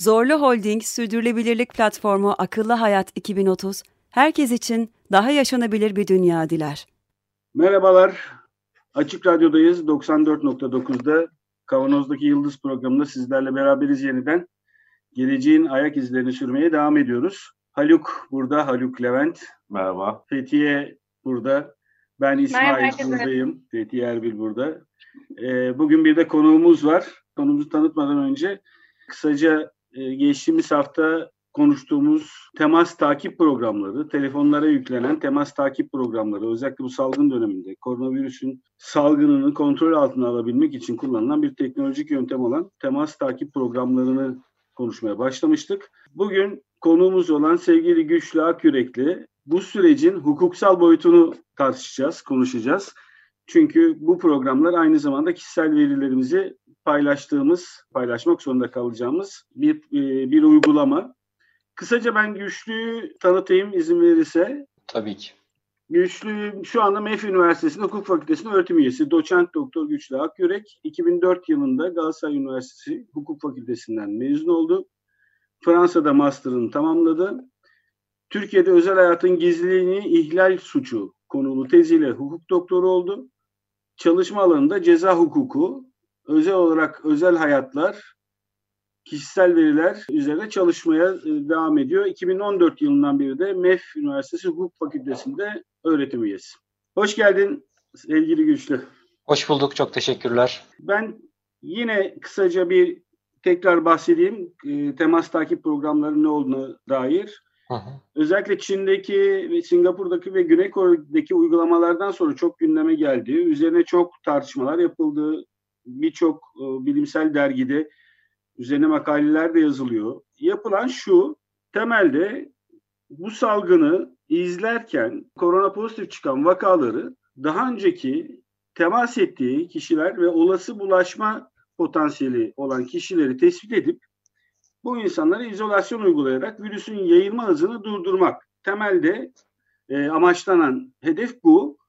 Zorlu Holding Sürdürülebilirlik Platformu Akıllı Hayat 2030, herkes için daha yaşanabilir bir dünya diler. Merhabalar, Açık Radyo'dayız. 94.9'da Kavanoz'daki Yıldız programında sizlerle beraberiz yeniden. Geleceğin ayak izlerini sürmeye devam ediyoruz. Haluk burada, Haluk Levent. Merhaba. Fethiye burada. Ben İsmail buradayım. Fethiye Erbil burada. Ee, bugün bir de konuğumuz var. Konuğumuzu tanıtmadan önce kısaca e, geçtiğimiz hafta konuştuğumuz temas takip programları, telefonlara yüklenen temas takip programları, özellikle bu salgın döneminde koronavirüsün salgınını kontrol altına alabilmek için kullanılan bir teknolojik yöntem olan temas takip programlarını konuşmaya başlamıştık. Bugün konuğumuz olan sevgili Güçlü Akyürekli bu sürecin hukuksal boyutunu tartışacağız, konuşacağız. Çünkü bu programlar aynı zamanda kişisel verilerimizi paylaştığımız, paylaşmak zorunda kalacağımız bir e, bir uygulama. Kısaca ben Güçlü'yü tanıtayım izin verirse. Tabii ki. Güçlü şu anda MEF Üniversitesi'nde Hukuk Fakültesi'nin öğretim üyesi. Doçent Doktor Güçlü Akyürek 2004 yılında Galatasaray Üniversitesi Hukuk Fakültesinden mezun oldu. Fransa'da master'ını tamamladı. Türkiye'de özel hayatın gizliliğini ihlal suçu konulu teziyle hukuk doktoru oldu. Çalışma alanında ceza hukuku, özel olarak özel hayatlar, kişisel veriler üzerine çalışmaya e, devam ediyor. 2014 yılından beri de MEF Üniversitesi Hukuk Fakültesi'nde öğretim üyesi. Hoş geldin sevgili Güçlü. Hoş bulduk, çok teşekkürler. Ben yine kısaca bir tekrar bahsedeyim e, temas takip programlarının ne olduğuna dair. Hı hı. Özellikle Çin'deki ve Singapur'daki ve Güney Kore'deki uygulamalardan sonra çok gündeme geldi. Üzerine çok tartışmalar yapıldı. Birçok e, bilimsel dergide üzerine makaleler de yazılıyor. Yapılan şu, temelde bu salgını izlerken korona pozitif çıkan vakaları daha önceki temas ettiği kişiler ve olası bulaşma potansiyeli olan kişileri tespit edip bu insanlara izolasyon uygulayarak virüsün yayılma hızını durdurmak. Temelde e, amaçlanan hedef bu.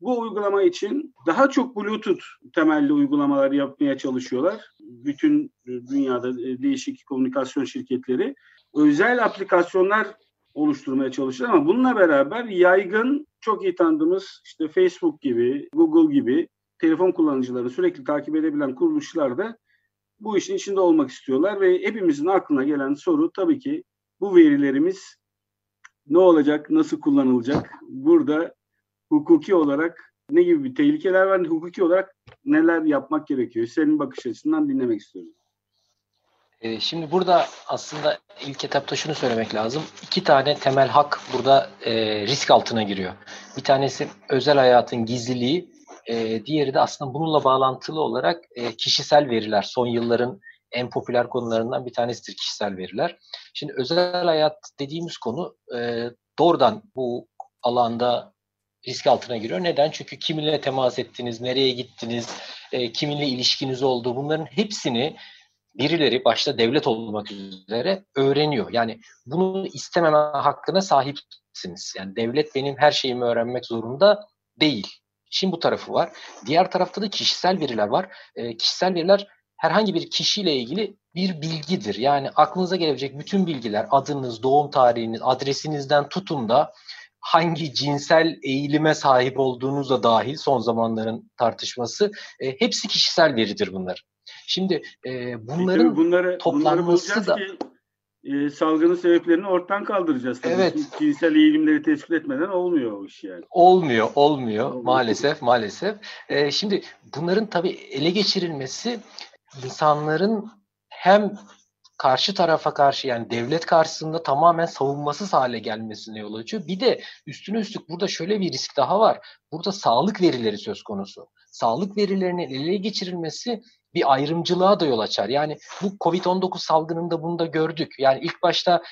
Bu uygulama için daha çok Bluetooth temelli uygulamalar yapmaya çalışıyorlar. Bütün dünyada e, değişik komünikasyon şirketleri özel aplikasyonlar oluşturmaya çalışıyor ama bununla beraber yaygın çok iyi tanıdığımız işte Facebook gibi, Google gibi telefon kullanıcıları sürekli takip edebilen kuruluşlar da bu işin içinde olmak istiyorlar ve hepimizin aklına gelen soru tabii ki bu verilerimiz ne olacak, nasıl kullanılacak? Burada hukuki olarak ne gibi bir tehlikeler var, hukuki olarak neler yapmak gerekiyor? Senin bakış açısından dinlemek istiyorum. Ee, şimdi burada aslında ilk etapta şunu söylemek lazım. İki tane temel hak burada e, risk altına giriyor. Bir tanesi özel hayatın gizliliği, e, diğeri de aslında bununla bağlantılı olarak e, kişisel veriler. Son yılların en popüler konularından bir tanesidir kişisel veriler. Şimdi özel hayat dediğimiz konu doğrudan bu alanda risk altına giriyor. Neden? Çünkü kiminle temas ettiniz, nereye gittiniz, e, kiminle ilişkiniz oldu bunların hepsini birileri başta devlet olmak üzere öğreniyor. Yani bunu istememe hakkına sahipsiniz. Yani devlet benim her şeyimi öğrenmek zorunda değil. Şimdi bu tarafı var. Diğer tarafta da kişisel veriler var. E, kişisel veriler herhangi bir kişiyle ilgili bir bilgidir. Yani aklınıza gelebilecek bütün bilgiler, adınız, doğum tarihiniz, adresinizden tutun da hangi cinsel eğilime sahip olduğunuzla dahil son zamanların tartışması e, hepsi kişisel veridir bunlar. Şimdi e, bunların bunları, toplanması bunları da ki, e, salgının sebeplerini ortadan kaldıracağız. Tabii. Evet. Cinsel eğilimleri tespit etmeden olmuyor o iş yani. Olmuyor, olmuyor, olmuyor. maalesef, maalesef. E, şimdi bunların tabii ele geçirilmesi insanların hem karşı tarafa karşı yani devlet karşısında tamamen savunmasız hale gelmesine yol açıyor. Bir de üstüne üstlük burada şöyle bir risk daha var. Burada sağlık verileri söz konusu. Sağlık verilerinin ele geçirilmesi bir ayrımcılığa da yol açar. Yani bu Covid-19 salgınında bunu da gördük. Yani ilk başta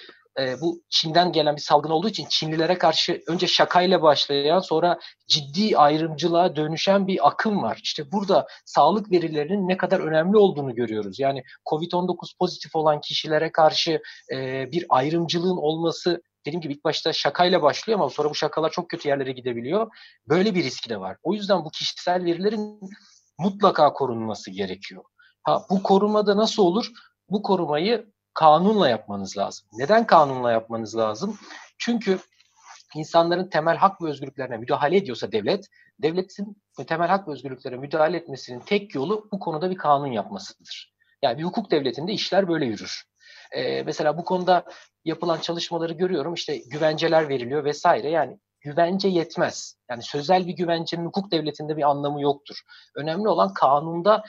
e, bu Çin'den gelen bir salgın olduğu için Çinlilere karşı önce şakayla başlayan sonra ciddi ayrımcılığa dönüşen bir akım var. İşte burada sağlık verilerinin ne kadar önemli olduğunu görüyoruz. Yani COVID-19 pozitif olan kişilere karşı e, bir ayrımcılığın olması dediğim gibi ilk başta şakayla başlıyor ama sonra bu şakalar çok kötü yerlere gidebiliyor. Böyle bir riski de var. O yüzden bu kişisel verilerin mutlaka korunması gerekiyor. Ha bu korumada nasıl olur? Bu korumayı kanunla yapmanız lazım. Neden kanunla yapmanız lazım? Çünkü insanların temel hak ve özgürlüklerine müdahale ediyorsa devlet, devletin temel hak ve özgürlüklere müdahale etmesinin tek yolu bu konuda bir kanun yapmasıdır. Yani bir hukuk devletinde işler böyle yürür. Ee, mesela bu konuda yapılan çalışmaları görüyorum. İşte güvenceler veriliyor vesaire. Yani güvence yetmez. Yani sözel bir güvencenin hukuk devletinde bir anlamı yoktur. Önemli olan kanunda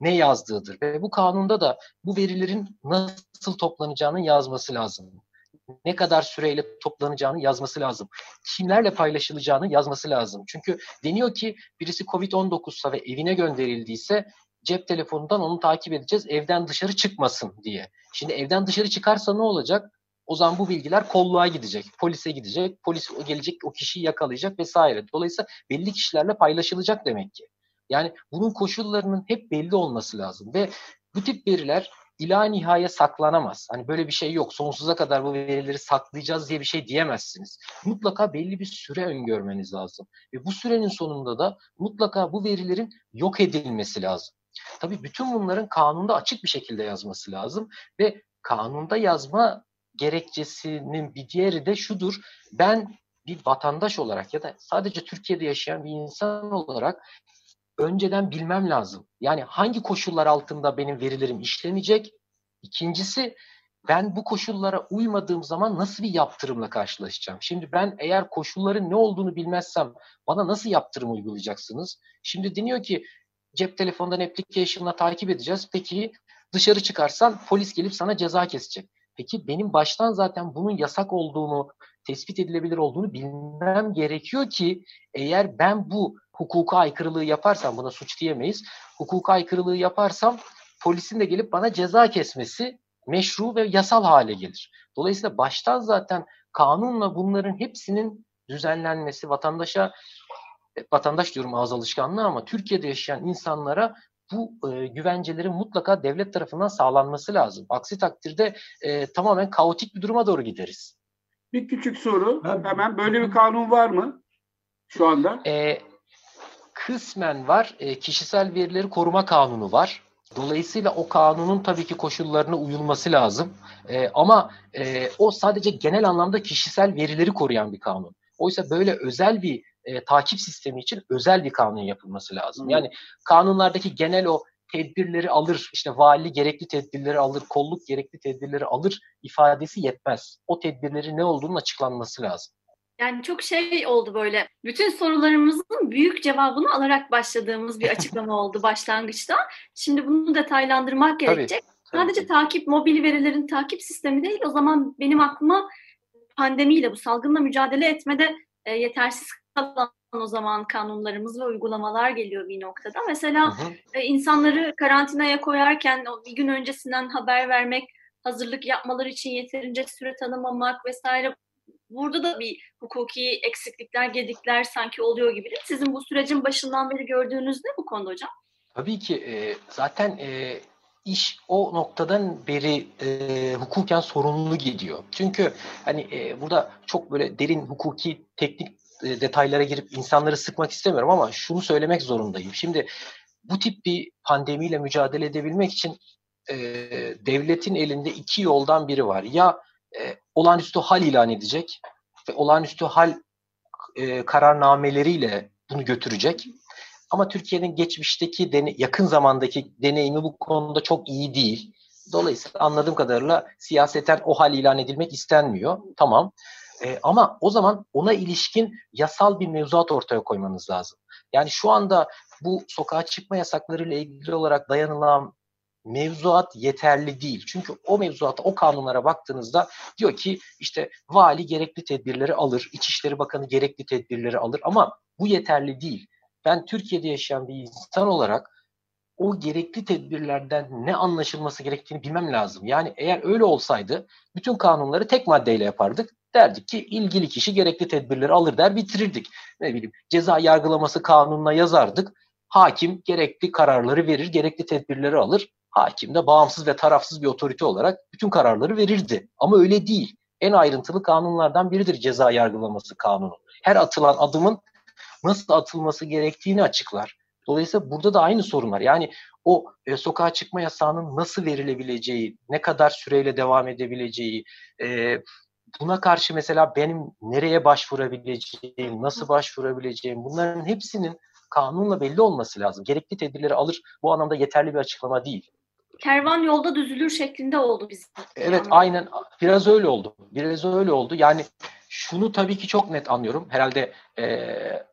ne yazdığıdır. Ve bu kanunda da bu verilerin nasıl toplanacağını yazması lazım. Ne kadar süreyle toplanacağını yazması lazım. Kimlerle paylaşılacağını yazması lazım. Çünkü deniyor ki birisi COVID-19'sa ve evine gönderildiyse cep telefonundan onu takip edeceğiz evden dışarı çıkmasın diye. Şimdi evden dışarı çıkarsa ne olacak? O zaman bu bilgiler kolluğa gidecek, polise gidecek, polis gelecek o kişiyi yakalayacak vesaire. Dolayısıyla belli kişilerle paylaşılacak demek ki. Yani bunun koşullarının hep belli olması lazım ve bu tip veriler ila nihaya saklanamaz. Hani böyle bir şey yok. Sonsuza kadar bu verileri saklayacağız diye bir şey diyemezsiniz. Mutlaka belli bir süre öngörmeniz lazım. Ve bu sürenin sonunda da mutlaka bu verilerin yok edilmesi lazım. Tabii bütün bunların kanunda açık bir şekilde yazması lazım ve kanunda yazma gerekçesinin bir diğeri de şudur. Ben bir vatandaş olarak ya da sadece Türkiye'de yaşayan bir insan olarak önceden bilmem lazım. Yani hangi koşullar altında benim verilerim işlenecek? İkincisi ben bu koşullara uymadığım zaman nasıl bir yaptırımla karşılaşacağım? Şimdi ben eğer koşulların ne olduğunu bilmezsem bana nasıl yaptırım uygulayacaksınız? Şimdi deniyor ki cep telefonundan application'la takip edeceğiz. Peki dışarı çıkarsan polis gelip sana ceza kesecek. Peki benim baştan zaten bunun yasak olduğunu, tespit edilebilir olduğunu bilmem gerekiyor ki eğer ben bu hukuka aykırılığı yaparsam buna suç diyemeyiz. Hukuka aykırılığı yaparsam polisin de gelip bana ceza kesmesi meşru ve yasal hale gelir. Dolayısıyla baştan zaten kanunla bunların hepsinin düzenlenmesi vatandaşa e, vatandaş diyorum ağız alışkanlığı ama Türkiye'de yaşayan insanlara bu e, güvencelerin mutlaka devlet tarafından sağlanması lazım. Aksi takdirde e, tamamen kaotik bir duruma doğru gideriz. Bir küçük soru. Hemen böyle bir kanun var mı şu anda? E, kısmen var. E, kişisel verileri koruma kanunu var. Dolayısıyla o kanunun tabii ki koşullarına uyulması lazım. E, ama e, o sadece genel anlamda kişisel verileri koruyan bir kanun. Oysa böyle özel bir e, takip sistemi için özel bir kanun yapılması lazım. Yani kanunlardaki genel o tedbirleri alır, işte vali gerekli tedbirleri alır, kolluk gerekli tedbirleri alır ifadesi yetmez. O tedbirleri ne olduğunun açıklanması lazım. Yani çok şey oldu böyle. Bütün sorularımızın büyük cevabını alarak başladığımız bir açıklama oldu başlangıçta. Şimdi bunu detaylandırmak gerekecek. Tabii, Sadece tabii. takip, mobil verilerin takip sistemi değil. O zaman benim aklıma pandemiyle, bu salgınla mücadele etmede e, yetersiz kalan o zaman kanunlarımız ve uygulamalar geliyor bir noktada. Mesela hı hı. E, insanları karantinaya koyarken bir gün öncesinden haber vermek, hazırlık yapmaları için yeterince süre tanımamak vesaire burada da bir hukuki eksiklikler, gedikler sanki oluyor gibi. Sizin bu sürecin başından beri gördüğünüz ne bu konuda hocam? Tabii ki e, zaten e, iş o noktadan beri e, hukuken sorumlu gidiyor. Çünkü hani e, burada çok böyle derin hukuki teknik detaylara girip insanları sıkmak istemiyorum ama şunu söylemek zorundayım. Şimdi bu tip bir pandemiyle mücadele edebilmek için e, devletin elinde iki yoldan biri var. Ya e, olağanüstü hal ilan edecek ve olağanüstü hal e, kararnameleriyle bunu götürecek. Ama Türkiye'nin geçmişteki dene, yakın zamandaki deneyimi bu konuda çok iyi değil. Dolayısıyla anladığım kadarıyla siyaseten o hal ilan edilmek istenmiyor. Tamam. E, ama o zaman ona ilişkin yasal bir mevzuat ortaya koymanız lazım. Yani şu anda bu sokağa çıkma yasakları ile ilgili olarak dayanılan mevzuat yeterli değil. Çünkü o mevzuata, o kanunlara baktığınızda diyor ki işte vali gerekli tedbirleri alır, İçişleri Bakanı gerekli tedbirleri alır ama bu yeterli değil. Ben Türkiye'de yaşayan bir insan olarak o gerekli tedbirlerden ne anlaşılması gerektiğini bilmem lazım. Yani eğer öyle olsaydı bütün kanunları tek maddeyle yapardık. Derdik ki ilgili kişi gerekli tedbirleri alır der bitirirdik. Ne bileyim ceza yargılaması kanununa yazardık. Hakim gerekli kararları verir, gerekli tedbirleri alır. Hakim de bağımsız ve tarafsız bir otorite olarak bütün kararları verirdi. Ama öyle değil. En ayrıntılı kanunlardan biridir ceza yargılaması kanunu. Her atılan adımın nasıl atılması gerektiğini açıklar. Dolayısıyla burada da aynı sorun var. Yani o e, sokağa çıkma yasağının nasıl verilebileceği, ne kadar süreyle devam edebileceği, e, buna karşı mesela benim nereye başvurabileceğim, nasıl başvurabileceğim bunların hepsinin kanunla belli olması lazım. Gerekli tedbirleri alır. Bu anlamda yeterli bir açıklama değil. Kervan yolda düzülür şeklinde oldu bizim. Evet aynen biraz öyle oldu. Biraz öyle oldu. Yani şunu tabii ki çok net anlıyorum. Herhalde e,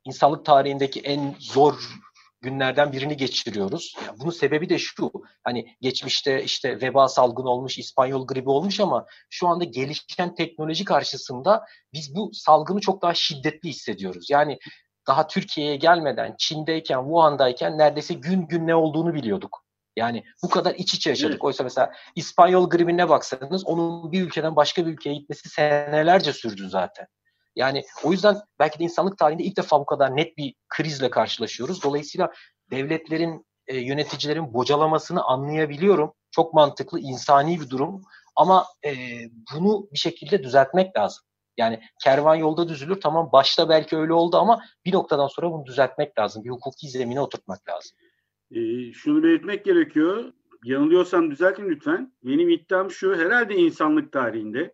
insanlık tarihindeki en zor günlerden birini geçiriyoruz. Yani bunun sebebi de şu. Hani geçmişte işte veba salgını olmuş, İspanyol gribi olmuş ama şu anda gelişen teknoloji karşısında biz bu salgını çok daha şiddetli hissediyoruz. Yani daha Türkiye'ye gelmeden, Çin'deyken, Wuhan'dayken neredeyse gün gün ne olduğunu biliyorduk. Yani bu kadar iç içe yaşadık. Oysa mesela İspanyol gribine baksanız onun bir ülkeden başka bir ülkeye gitmesi senelerce sürdü zaten. Yani o yüzden belki de insanlık tarihinde ilk defa bu kadar net bir krizle karşılaşıyoruz. Dolayısıyla devletlerin, e, yöneticilerin bocalamasını anlayabiliyorum. Çok mantıklı, insani bir durum. Ama e, bunu bir şekilde düzeltmek lazım. Yani kervan yolda düzülür. Tamam başta belki öyle oldu ama bir noktadan sonra bunu düzeltmek lazım. Bir hukuki zemine oturtmak lazım. E, şunu belirtmek gerekiyor. Yanılıyorsam düzeltin lütfen. Benim iddiam şu. Herhalde insanlık tarihinde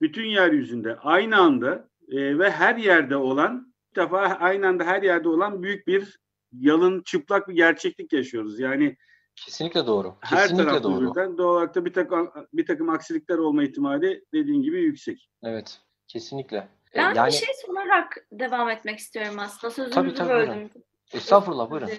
bütün yeryüzünde aynı anda e, ve her yerde olan bir defa aynı anda her yerde olan büyük bir yalın çıplak bir gerçeklik yaşıyoruz. Yani kesinlikle doğru. Kesinlikle her doğru. Birden, doğal olarak da bir takım bir takım aksilikler olma ihtimali dediğin gibi yüksek. Evet, kesinlikle. Ben yani... bir şey sorarak devam etmek istiyorum aslında. Sözünüzü tabii, tabii, böldüm. Buyurun. Estağfurullah buyurun.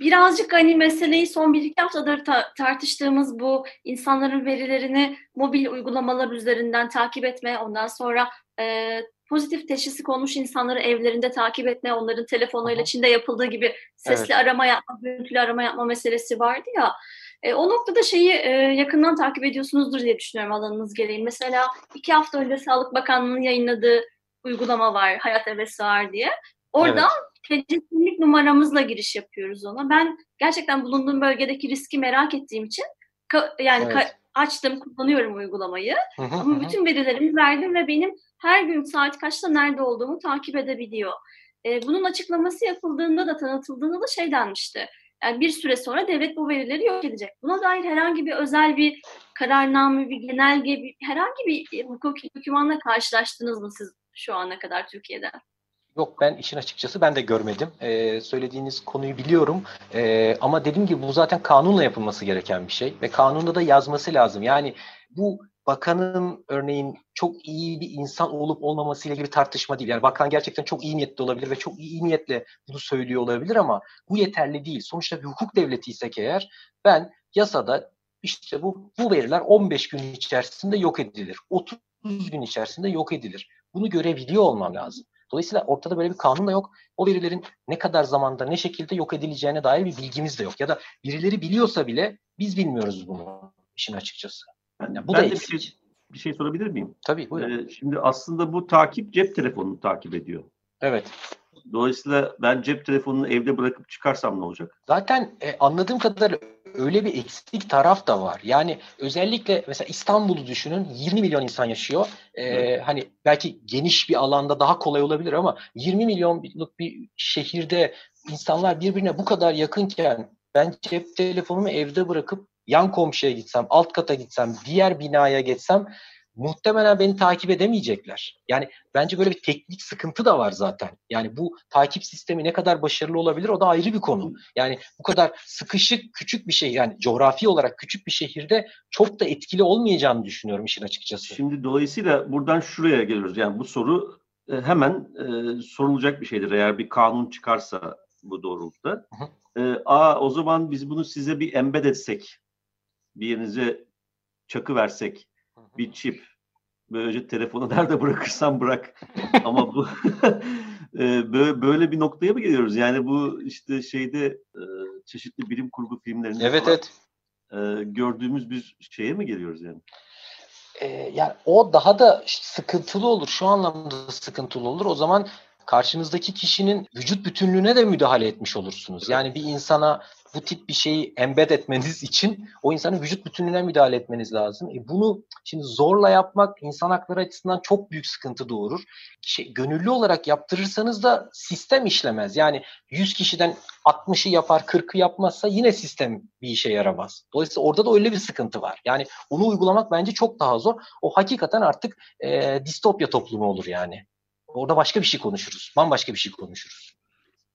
Birazcık hani meseleyi son bir iki haftadır ta- tartıştığımız bu insanların verilerini mobil uygulamalar üzerinden takip etme, ondan sonra e, pozitif teşhisi konmuş insanları evlerinde takip etme, onların telefonuyla Çin'de yapıldığı gibi sesli evet. arama yapma, görüntülü arama yapma meselesi vardı ya. E, o noktada şeyi e, yakından takip ediyorsunuzdur diye düşünüyorum alanınız gereği. Mesela iki hafta önce Sağlık Bakanlığı'nın yayınladığı uygulama var, Hayat Hevesi var diye. Oradan evet. kimlik numaramızla giriş yapıyoruz ona. Ben gerçekten bulunduğum bölgedeki riski merak ettiğim için yani evet. açtım, kullanıyorum uygulamayı. Ama bütün verilerimi verdim ve benim her gün saat kaçta nerede olduğumu takip edebiliyor. E, bunun açıklaması yapıldığında da tanıtıldığında da şey denmişti. Yani bir süre sonra devlet bu verileri yok edecek. Buna dair herhangi bir özel bir kararname, bir genelge, bir, herhangi bir hukuki dokümanla karşılaştınız mı siz şu ana kadar Türkiye'de? Yok ben işin açıkçası ben de görmedim. Ee, söylediğiniz konuyu biliyorum. Ee, ama dediğim gibi bu zaten kanunla yapılması gereken bir şey. Ve kanunda da yazması lazım. Yani bu bakanın örneğin çok iyi bir insan olup olmaması ile ilgili tartışma değil. Yani bakan gerçekten çok iyi niyetli olabilir ve çok iyi niyetle bunu söylüyor olabilir ama bu yeterli değil. Sonuçta bir hukuk devletiysek eğer ben yasada işte bu, bu veriler 15 gün içerisinde yok edilir. 30 gün içerisinde yok edilir. Bunu görebiliyor olmam lazım. Dolayısıyla ortada böyle bir kanun da yok. O verilerin ne kadar zamanda ne şekilde yok edileceğine dair bir bilgimiz de yok. Ya da birileri biliyorsa bile biz bilmiyoruz bunu işin açıkçası. Yani bu ben da de bir şey, bir şey sorabilir miyim? Tabii buyurun. Ee, şimdi aslında bu takip cep telefonunu takip ediyor. Evet. Dolayısıyla ben cep telefonunu evde bırakıp çıkarsam ne olacak? Zaten e, anladığım kadarıyla öyle bir eksik taraf da var. Yani özellikle mesela İstanbul'u düşünün 20 milyon insan yaşıyor. Ee, hani belki geniş bir alanda daha kolay olabilir ama 20 milyonluk bir şehirde insanlar birbirine bu kadar yakınken ben cep telefonumu evde bırakıp yan komşuya gitsem, alt kata gitsem, diğer binaya geçsem muhtemelen beni takip edemeyecekler. Yani bence böyle bir teknik sıkıntı da var zaten. Yani bu takip sistemi ne kadar başarılı olabilir o da ayrı bir konu. Yani bu kadar sıkışık küçük bir şey yani coğrafi olarak küçük bir şehirde çok da etkili olmayacağını düşünüyorum işin açıkçası. Şimdi dolayısıyla buradan şuraya geliyoruz. Yani bu soru e, hemen e, sorulacak bir şeydir eğer bir kanun çıkarsa bu doğrultuda. Hı hı. E, a o zaman biz bunu size bir embed etsek, bir yerinize çakı versek, bir çip. Böylece telefonu nerede bırakırsan bırak. Ama bu e, böyle, bir noktaya mı geliyoruz? Yani bu işte şeyde e, çeşitli bilim kurgu filmlerinde evet, falan, evet. E, gördüğümüz bir şeye mi geliyoruz yani? Yani o daha da sıkıntılı olur. Şu anlamda sıkıntılı olur. O zaman karşınızdaki kişinin vücut bütünlüğüne de müdahale etmiş olursunuz. Yani bir insana bu tip bir şeyi embed etmeniz için o insanın vücut bütünlüğüne müdahale etmeniz lazım. E bunu şimdi zorla yapmak insan hakları açısından çok büyük sıkıntı doğurur. Şey, gönüllü olarak yaptırırsanız da sistem işlemez. Yani 100 kişiden 60'ı yapar 40'ı yapmazsa yine sistem bir işe yaramaz. Dolayısıyla orada da öyle bir sıkıntı var. Yani onu uygulamak bence çok daha zor. O hakikaten artık e, distopya toplumu olur yani. Orada başka bir şey konuşuruz. Bambaşka bir şey konuşuruz.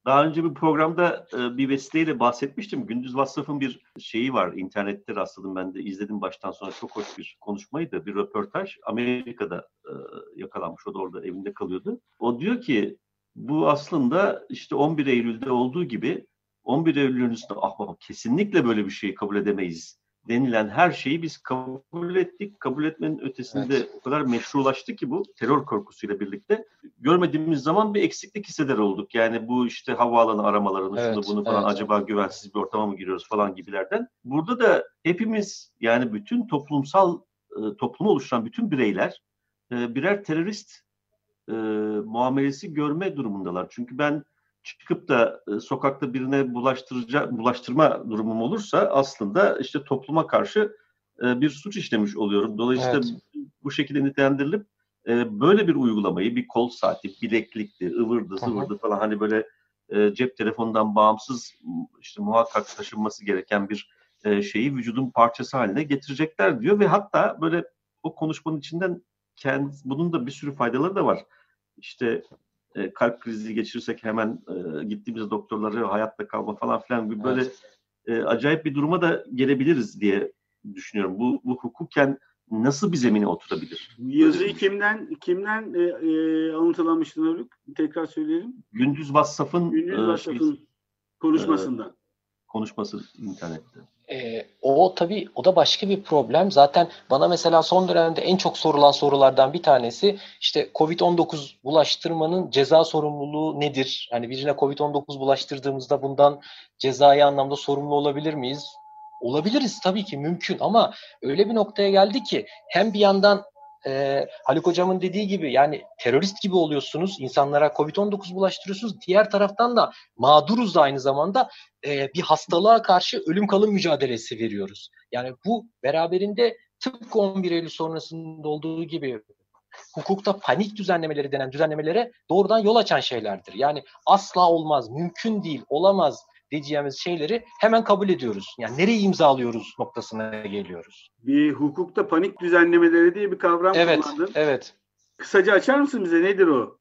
Daha önce bir programda e, bir vesileyle bahsetmiştim. Gündüz Vassaf'ın bir şeyi var. İnternette rastladım ben de izledim baştan sonra. Çok hoş bir konuşmaydı. Bir röportaj. Amerika'da e, yakalanmış. O da orada evinde kalıyordu. O diyor ki bu aslında işte 11 Eylül'de olduğu gibi 11 Eylül'ün üstünde ah kesinlikle böyle bir şeyi kabul edemeyiz denilen her şeyi biz kabul ettik. Kabul etmenin ötesinde evet. o kadar meşrulaştı ki bu terör korkusuyla birlikte. Görmediğimiz zaman bir eksiklik hisseder olduk. Yani bu işte havaalanı aramalarını, evet, şunu bunu falan evet. acaba güvensiz bir ortama mı giriyoruz falan gibilerden. Burada da hepimiz yani bütün toplumsal e, toplumu oluşturan bütün bireyler e, birer terörist e, muamelesi görme durumundalar. Çünkü ben çıkıp da e, sokakta birine bulaştırıcı bulaştırma durumum olursa aslında işte topluma karşı e, bir suç işlemiş oluyorum. Dolayısıyla evet. bu şekilde nitelendirilip e, böyle bir uygulamayı bir kol saati, bileklikti, ıvırdı, zıvırdı falan hani böyle e, cep telefonundan bağımsız işte muhakkak taşınması gereken bir e, şeyi vücudun parçası haline getirecekler diyor ve hatta böyle o konuşmanın içinden kendi, bunun da bir sürü faydaları da var. İşte e, kalp krizi geçirirsek hemen e, gittiğimiz doktorları hayatta kalma falan filan gibi böyle e, acayip bir duruma da gelebiliriz diye düşünüyorum. Bu, bu hukuken nasıl bir zemine oturabilir? Yazıyı kimden kimden e, e, alıntılamıştın Haluk? Tekrar söyleyelim. Gündüz Vassaf'ın Gündüz e, Vassaf'ın şey, konuşmasında. E, konuşması internette. E, o tabii o da başka bir problem. Zaten bana mesela son dönemde en çok sorulan sorulardan bir tanesi işte Covid-19 bulaştırmanın ceza sorumluluğu nedir? Hani birine Covid-19 bulaştırdığımızda bundan cezai anlamda sorumlu olabilir miyiz? Olabiliriz tabii ki mümkün ama öyle bir noktaya geldi ki hem bir yandan e, Haluk Hocam'ın dediği gibi yani terörist gibi oluyorsunuz. insanlara Covid-19 bulaştırıyorsunuz. Diğer taraftan da mağduruz da aynı zamanda e, bir hastalığa karşı ölüm kalım mücadelesi veriyoruz. Yani bu beraberinde tıpkı 11 Eylül sonrasında olduğu gibi hukukta panik düzenlemeleri denen düzenlemelere doğrudan yol açan şeylerdir. Yani asla olmaz, mümkün değil, olamaz diyeceğimiz şeyleri hemen kabul ediyoruz. Yani nereyi imzalıyoruz noktasına geliyoruz. Bir hukukta panik düzenlemeleri diye bir kavram evet, kullandın. Evet. Kısaca açar mısın bize nedir o?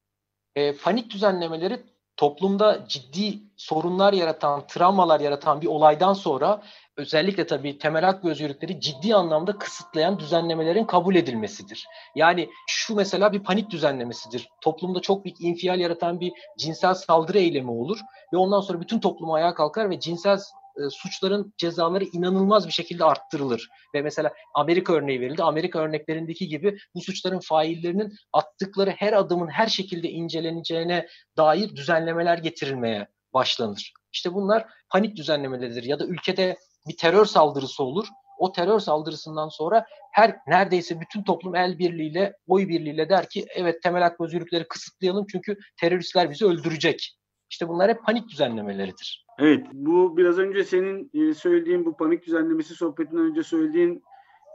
E, panik düzenlemeleri toplumda ciddi sorunlar yaratan, travmalar yaratan bir olaydan sonra özellikle tabii temel hak ve özgürlükleri ciddi anlamda kısıtlayan düzenlemelerin kabul edilmesidir. Yani şu mesela bir panik düzenlemesidir. Toplumda çok büyük infial yaratan bir cinsel saldırı eylemi olur ve ondan sonra bütün toplum ayağa kalkar ve cinsel e, suçların cezaları inanılmaz bir şekilde arttırılır. Ve mesela Amerika örneği verildi. Amerika örneklerindeki gibi bu suçların faillerinin attıkları her adımın her şekilde inceleneceğine dair düzenlemeler getirilmeye başlanır. İşte bunlar panik düzenlemeleridir. Ya da ülkede bir terör saldırısı olur. O terör saldırısından sonra her neredeyse bütün toplum el birliğiyle, oy birliğiyle der ki evet temel hak özgürlükleri kısıtlayalım çünkü teröristler bizi öldürecek. İşte bunlar hep panik düzenlemeleridir. Evet, bu biraz önce senin e, söylediğin bu panik düzenlemesi sohbetinden önce söylediğin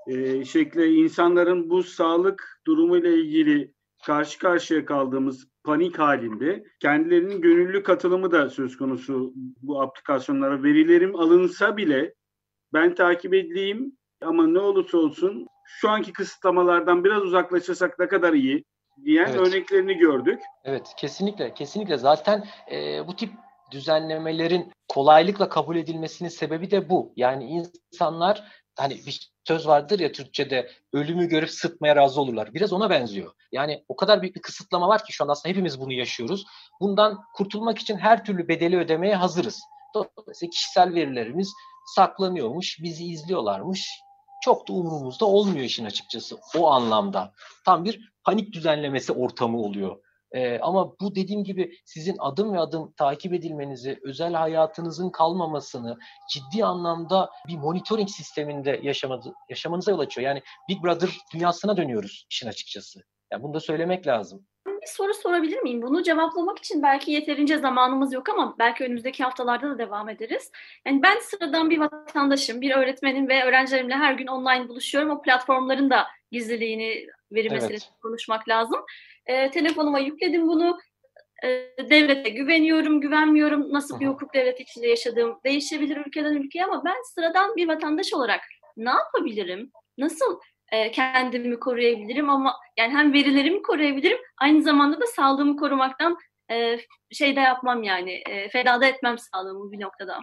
e, şekle insanların bu sağlık durumuyla ilgili karşı karşıya kaldığımız panik halinde kendilerinin gönüllü katılımı da söz konusu bu aplikasyonlara. Verilerim alınsa bile ben takip edeyim ama ne olursa olsun şu anki kısıtlamalardan biraz uzaklaşırsak ne kadar iyi diyen evet. örneklerini gördük. Evet kesinlikle kesinlikle zaten e, bu tip düzenlemelerin kolaylıkla kabul edilmesinin sebebi de bu. Yani insanlar hani bir söz vardır ya Türkçe'de ölümü görüp sıtmaya razı olurlar. Biraz ona benziyor. Yani o kadar büyük bir kısıtlama var ki şu an aslında hepimiz bunu yaşıyoruz. Bundan kurtulmak için her türlü bedeli ödemeye hazırız. Dolayısıyla kişisel verilerimiz saklanıyormuş, bizi izliyorlarmış. Çok da umurumuzda olmuyor işin açıkçası o anlamda. Tam bir panik düzenlemesi ortamı oluyor Ee, ama bu dediğim gibi sizin adım ve adım takip edilmenizi, özel hayatınızın kalmamasını ciddi anlamda bir monitoring sisteminde yaşamadı, yaşamanıza yol açıyor. Yani Big Brother dünyasına dönüyoruz işin açıkçası. Yani bunu da söylemek lazım. Bir soru sorabilir miyim? Bunu cevaplamak için belki yeterince zamanımız yok ama belki önümüzdeki haftalarda da devam ederiz. Yani ben sıradan bir vatandaşım, bir öğretmenim ve öğrencilerimle her gün online buluşuyorum. O platformların da gizliliğini, veri evet. konuşmak lazım. E, telefonuma yükledim bunu. E, devlete güveniyorum, güvenmiyorum. Nasıl bir hukuk devleti içinde yaşadığım değişebilir ülkeden ülkeye ama ben sıradan bir vatandaş olarak ne yapabilirim? Nasıl e, kendimi koruyabilirim ama yani hem verilerimi koruyabilirim aynı zamanda da sağlığımı korumaktan e, şey de yapmam yani e, fedada etmem sağlığımı bir noktada.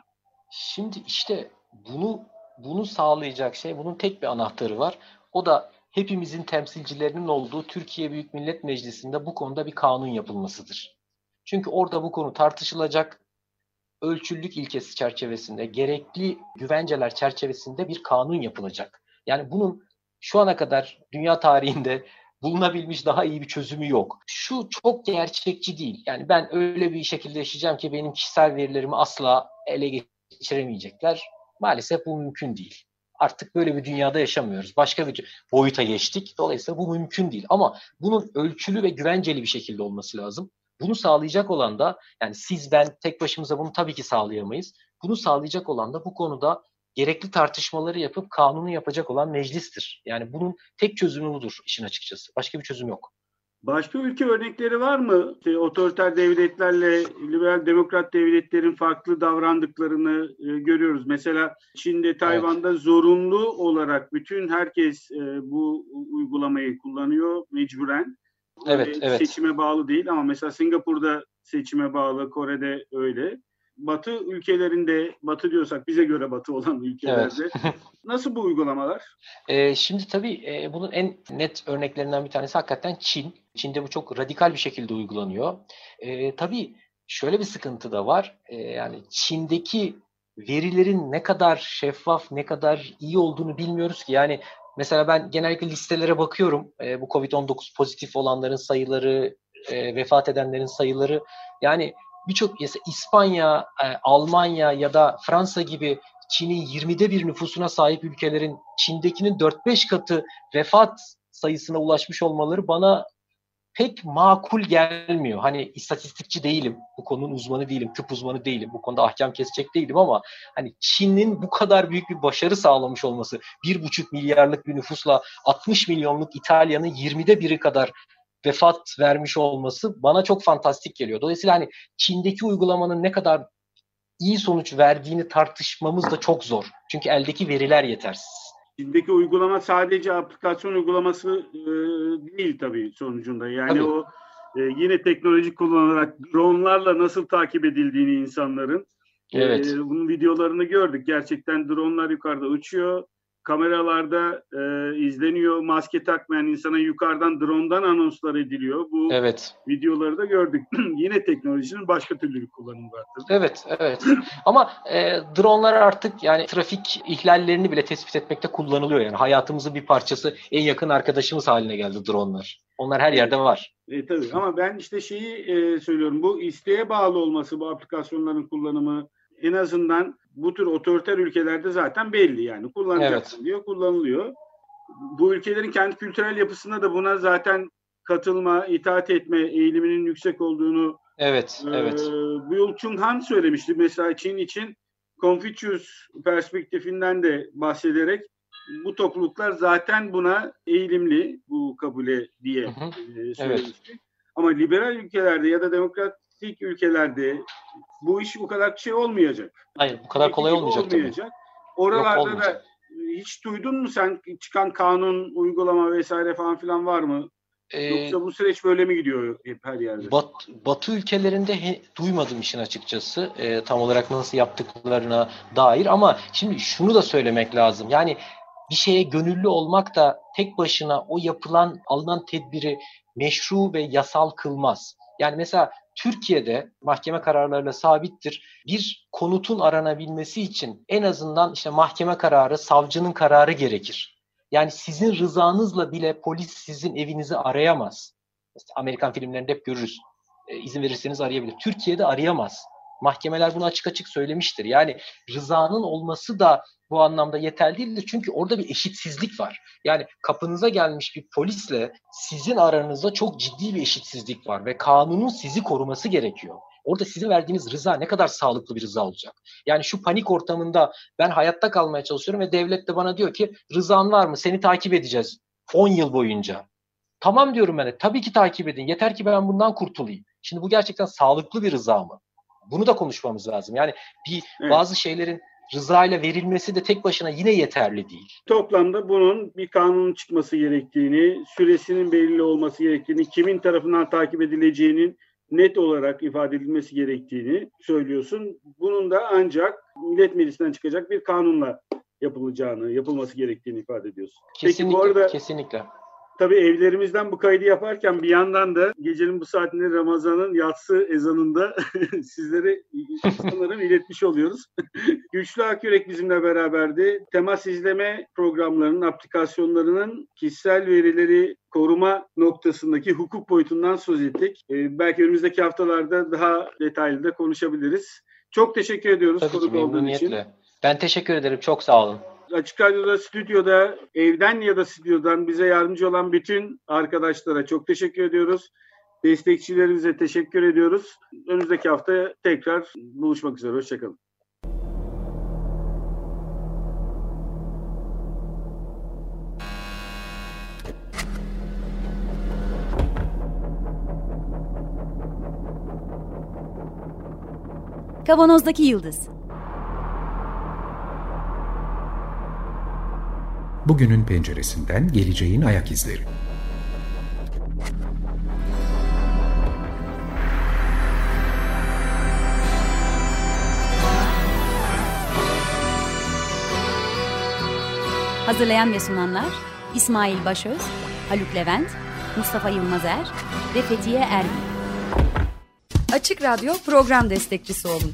Şimdi işte bunu bunu sağlayacak şey bunun tek bir anahtarı var. O da hepimizin temsilcilerinin olduğu Türkiye Büyük Millet Meclisi'nde bu konuda bir kanun yapılmasıdır. Çünkü orada bu konu tartışılacak ölçüllük ilkesi çerçevesinde, gerekli güvenceler çerçevesinde bir kanun yapılacak. Yani bunun şu ana kadar dünya tarihinde bulunabilmiş daha iyi bir çözümü yok. Şu çok gerçekçi değil. Yani ben öyle bir şekilde yaşayacağım ki benim kişisel verilerimi asla ele geçiremeyecekler. Maalesef bu mümkün değil. Artık böyle bir dünyada yaşamıyoruz. Başka bir boyuta geçtik. Dolayısıyla bu mümkün değil. Ama bunun ölçülü ve güvenceli bir şekilde olması lazım. Bunu sağlayacak olan da yani siz ben tek başımıza bunu tabii ki sağlayamayız. Bunu sağlayacak olan da bu konuda gerekli tartışmaları yapıp kanunu yapacak olan meclistir. Yani bunun tek çözümü budur işin açıkçası. Başka bir çözüm yok. Başka ülke örnekleri var mı? İşte otoriter devletlerle liberal demokrat devletlerin farklı davrandıklarını e, görüyoruz. Mesela Çin'de, Tayvan'da evet. zorunlu olarak bütün herkes e, bu uygulamayı kullanıyor mecburen. Evet, e, evet. Seçime bağlı değil ama mesela Singapur'da seçime bağlı, Kore'de öyle. Batı ülkelerinde, Batı diyorsak bize göre Batı olan ülkelerde evet. nasıl bu uygulamalar? Ee, şimdi tabii e, bunun en net örneklerinden bir tanesi hakikaten Çin. Çin'de bu çok radikal bir şekilde uygulanıyor. E, tabii şöyle bir sıkıntı da var. E, yani Çin'deki verilerin ne kadar şeffaf, ne kadar iyi olduğunu bilmiyoruz ki. Yani mesela ben genellikle listelere bakıyorum. E, bu COVID-19 pozitif olanların sayıları, e, vefat edenlerin sayıları. Yani birçok İspanya, e, Almanya ya da Fransa gibi Çin'in 20'de bir nüfusuna sahip ülkelerin Çin'dekinin 4-5 katı vefat sayısına ulaşmış olmaları bana pek makul gelmiyor. Hani istatistikçi değilim, bu konunun uzmanı değilim, tıp uzmanı değilim, bu konuda ahkam kesecek değilim ama hani Çin'in bu kadar büyük bir başarı sağlamış olması, bir buçuk milyarlık bir nüfusla 60 milyonluk İtalya'nın 20'de biri kadar vefat vermiş olması bana çok fantastik geliyor. Dolayısıyla hani Çin'deki uygulamanın ne kadar iyi sonuç verdiğini tartışmamız da çok zor. Çünkü eldeki veriler yetersiz. Çin'deki uygulama sadece aplikasyon uygulaması e, değil tabii sonucunda. Yani tabii. o e, yine teknoloji kullanarak dronlarla nasıl takip edildiğini insanların. Evet. E, bunun videolarını gördük. Gerçekten dronlar yukarıda uçuyor kameralarda e, izleniyor. Maske takmayan insana yukarıdan drone'dan anonslar ediliyor. Bu evet. videoları da gördük. Yine teknolojinin başka türlü bir kullanımı vardır. Evet, evet. Ama e, dronelar artık yani trafik ihlallerini bile tespit etmekte kullanılıyor. Yani hayatımızın bir parçası, en yakın arkadaşımız haline geldi dronelar. Onlar her yerde var. E, tabii ama ben işte şeyi e, söylüyorum. Bu isteğe bağlı olması bu aplikasyonların kullanımı en azından bu tür otoriter ülkelerde zaten belli yani kullanacaksın evet. diyor kullanılıyor. Bu ülkelerin kendi kültürel yapısında da buna zaten katılma, itaat etme eğiliminin yüksek olduğunu Evet, e, evet. Byul Chung Han söylemişti mesela Çin için Confucius perspektifinden de bahsederek bu topluluklar zaten buna eğilimli bu kabule diye hı hı. E, söylemişti. Evet. Ama liberal ülkelerde ya da demokrat demokratik ülkelerde bu iş bu kadar şey olmayacak. Hayır bu kadar kolay olmayacak, olmayacak. tabii. Oralarda Yok, da hiç duydun mu sen çıkan kanun, uygulama vesaire falan filan var mı? Ee, Yoksa bu süreç böyle mi gidiyor hep her yerde? Bat, batı ülkelerinde he, duymadım işin açıkçası. E, tam olarak nasıl yaptıklarına dair ama şimdi şunu da söylemek lazım. Yani bir şeye gönüllü olmak da tek başına o yapılan, alınan tedbiri meşru ve yasal kılmaz. Yani mesela Türkiye'de mahkeme kararlarıyla sabittir. Bir konutun aranabilmesi için en azından işte mahkeme kararı, savcının kararı gerekir. Yani sizin rızanızla bile polis sizin evinizi arayamaz. Amerikan filmlerinde hep görürüz. E, izin verirseniz arayabilir. Türkiye'de arayamaz. Mahkemeler bunu açık açık söylemiştir. Yani rızanın olması da bu anlamda yeterli değildir. Çünkü orada bir eşitsizlik var. Yani kapınıza gelmiş bir polisle sizin aranızda çok ciddi bir eşitsizlik var ve kanunun sizi koruması gerekiyor. Orada sizin verdiğiniz rıza ne kadar sağlıklı bir rıza olacak? Yani şu panik ortamında ben hayatta kalmaya çalışıyorum ve devlet de bana diyor ki rızan var mı? Seni takip edeceğiz 10 yıl boyunca. Tamam diyorum ben de tabii ki takip edin. Yeter ki ben bundan kurtulayım. Şimdi bu gerçekten sağlıklı bir rıza mı? Bunu da konuşmamız lazım. Yani bir evet. bazı şeylerin rıza ile verilmesi de tek başına yine yeterli değil. Toplamda bunun bir kanunun çıkması gerektiğini, süresinin belirli olması gerektiğini, kimin tarafından takip edileceğinin net olarak ifade edilmesi gerektiğini söylüyorsun. Bunun da ancak Millet Meclisi'nden çıkacak bir kanunla yapılacağını, yapılması gerektiğini ifade ediyorsun. Kesinlikle, Peki bu arada kesinlikle. Tabii evlerimizden bu kaydı yaparken bir yandan da gecenin bu saatinde Ramazan'ın yatsı ezanında sizlere sanırım iletmiş oluyoruz. Güçlü Akyürek bizimle beraberdi. Temas izleme programlarının, aplikasyonlarının kişisel verileri koruma noktasındaki hukuk boyutundan söz ettik. Ee, belki önümüzdeki haftalarda daha detaylı da konuşabiliriz. Çok teşekkür ediyoruz konuk olduğun için. Ben teşekkür ederim. Çok sağ olun. Açık Radyo'da, stüdyoda, evden ya da stüdyodan bize yardımcı olan bütün arkadaşlara çok teşekkür ediyoruz. Destekçilerimize teşekkür ediyoruz. Önümüzdeki hafta tekrar buluşmak üzere. Hoşçakalın. Kavanozdaki Yıldız Bugünün penceresinden geleceğin ayak izleri. Hazırlayan ve sunanlar İsmail Başöz, Haluk Levent, Mustafa Yılmazer ve Fethiye Erbil. Açık Radyo program destekçisi olun